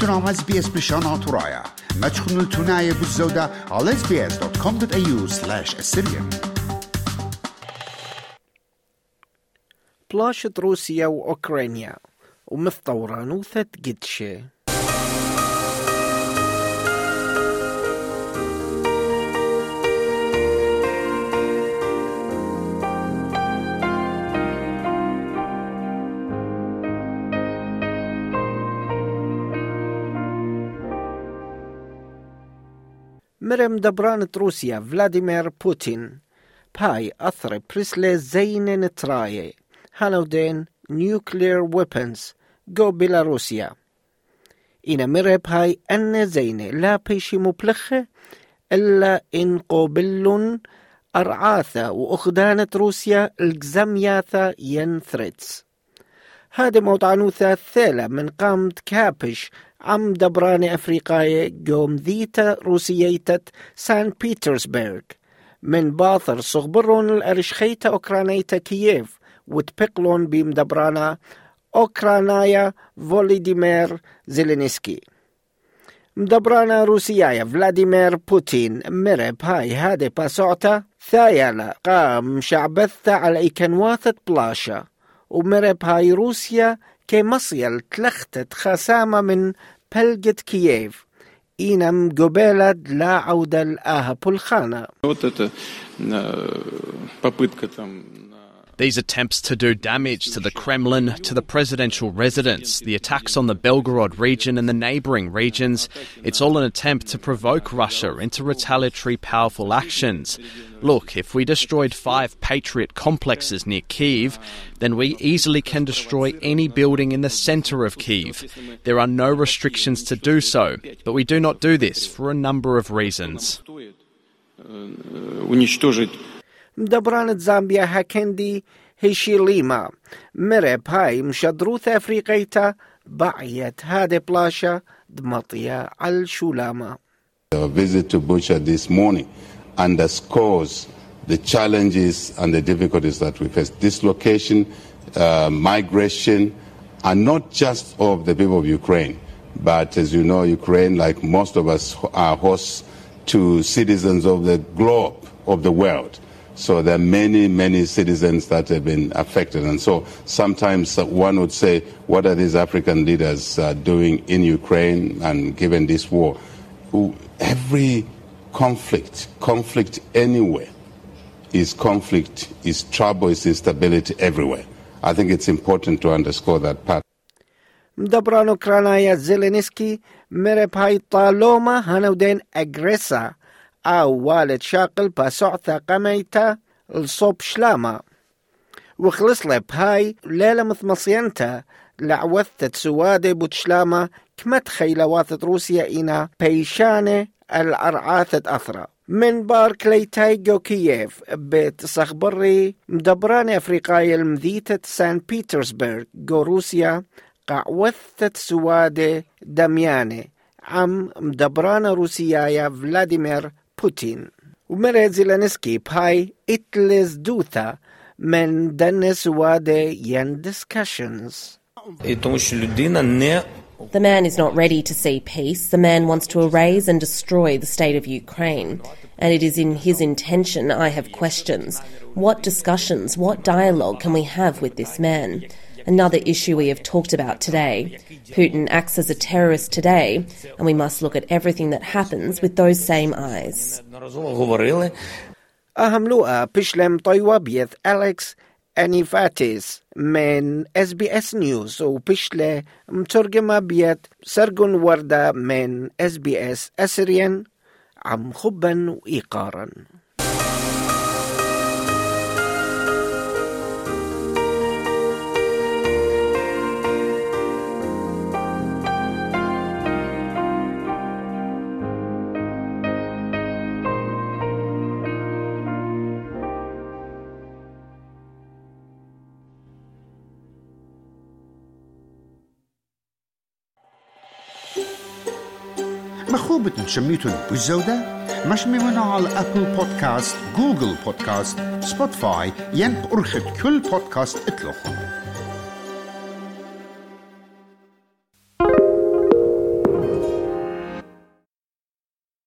تنام اس بي اس بشان ترايا ما تشخنوا التناية بالزودة على sbs.com.au slash assyrian بلاشت روسيا وأوكرانيا ومث طوران قدشة مرم دبرانت روسيا فلاديمير بوتين باي أثر بريسلي زين نتراي هالودين نيوكلير ويبنز جو بيلاروسيا إن مرة بهاي أن زين لا بيشي مبلخة إلا إن قوبل أرعاثة وأخدانة روسيا الجزمياثة ينثرتس هذا عنوثة ثالة من قامت كابش عم دبران أفريقاية قوم ذيتا روسييتة سان بيترسبرغ من باثر صغبرون الأرشخيتا أوكرانيتا كييف وتبقلون بيم دبرانا أوكرانايا فوليديمير زيلينسكي مدبرانا روسيايا فلاديمير بوتين مرب هاي هادي باسوعتا ثايلا قام شعبثة على إيكنواثة بلاشا ومرب هاي روسيا كي مصيل تلختت خسامة من بلجة كييف إينم قبالة لا عودة لآها بلخانة These attempts to do damage to the Kremlin, to the presidential residence, the attacks on the Belgorod region and the neighbouring regions, it's all an attempt to provoke Russia into retaliatory powerful actions. Look, if we destroyed five Patriot complexes near Kiev, then we easily can destroy any building in the centre of Kiev. There are no restrictions to do so, but we do not do this for a number of reasons. уничтожить the زامبيا هاكندي هيشيليما مرب هاي مشدروث أفريقيتا بعيت بلاشا دمطيا visit to Bucha this morning underscores the challenges and the difficulties that we face. Dislocation, uh, migration, are not just of the people of Ukraine, but as you know, Ukraine, like most of us, are hosts to citizens of the globe, of the world. So there are many, many citizens that have been affected. And so sometimes one would say, what are these African leaders uh, doing in Ukraine and given this war? Every conflict, conflict anywhere, is conflict, is trouble, is instability everywhere. I think it's important to underscore that part. Dobrano Kranaya Zelensky mere taloma agresa أو والد شاقل باسعثة قميتة لصوب شلاما وخلص لب هاي ليلة مثمصينتا لعوثت بوت شلاما كما تخيل واثت روسيا إنا بيشانة الأرعاثة أثرى من بار جو كييف بيت صخبري مدبران أفريقاي المذيتة سان بيترسبرغ جو روسيا قعوثت سوادة دمياني عم مدبران روسيايا فلاديمير The man is not ready to see peace. The man wants to erase and destroy the state of Ukraine. And it is in his intention I have questions. What discussions, what dialogue can we have with this man? another issue we have talked about today. Putin acts as a terrorist today, and we must look at everything that happens with those same eyes. ما نشميتون بزودة مش ممنوع على أبل بودكاست جوجل بودكاست سبوتفاي ينب أرخد كل بودكاست اتلوخن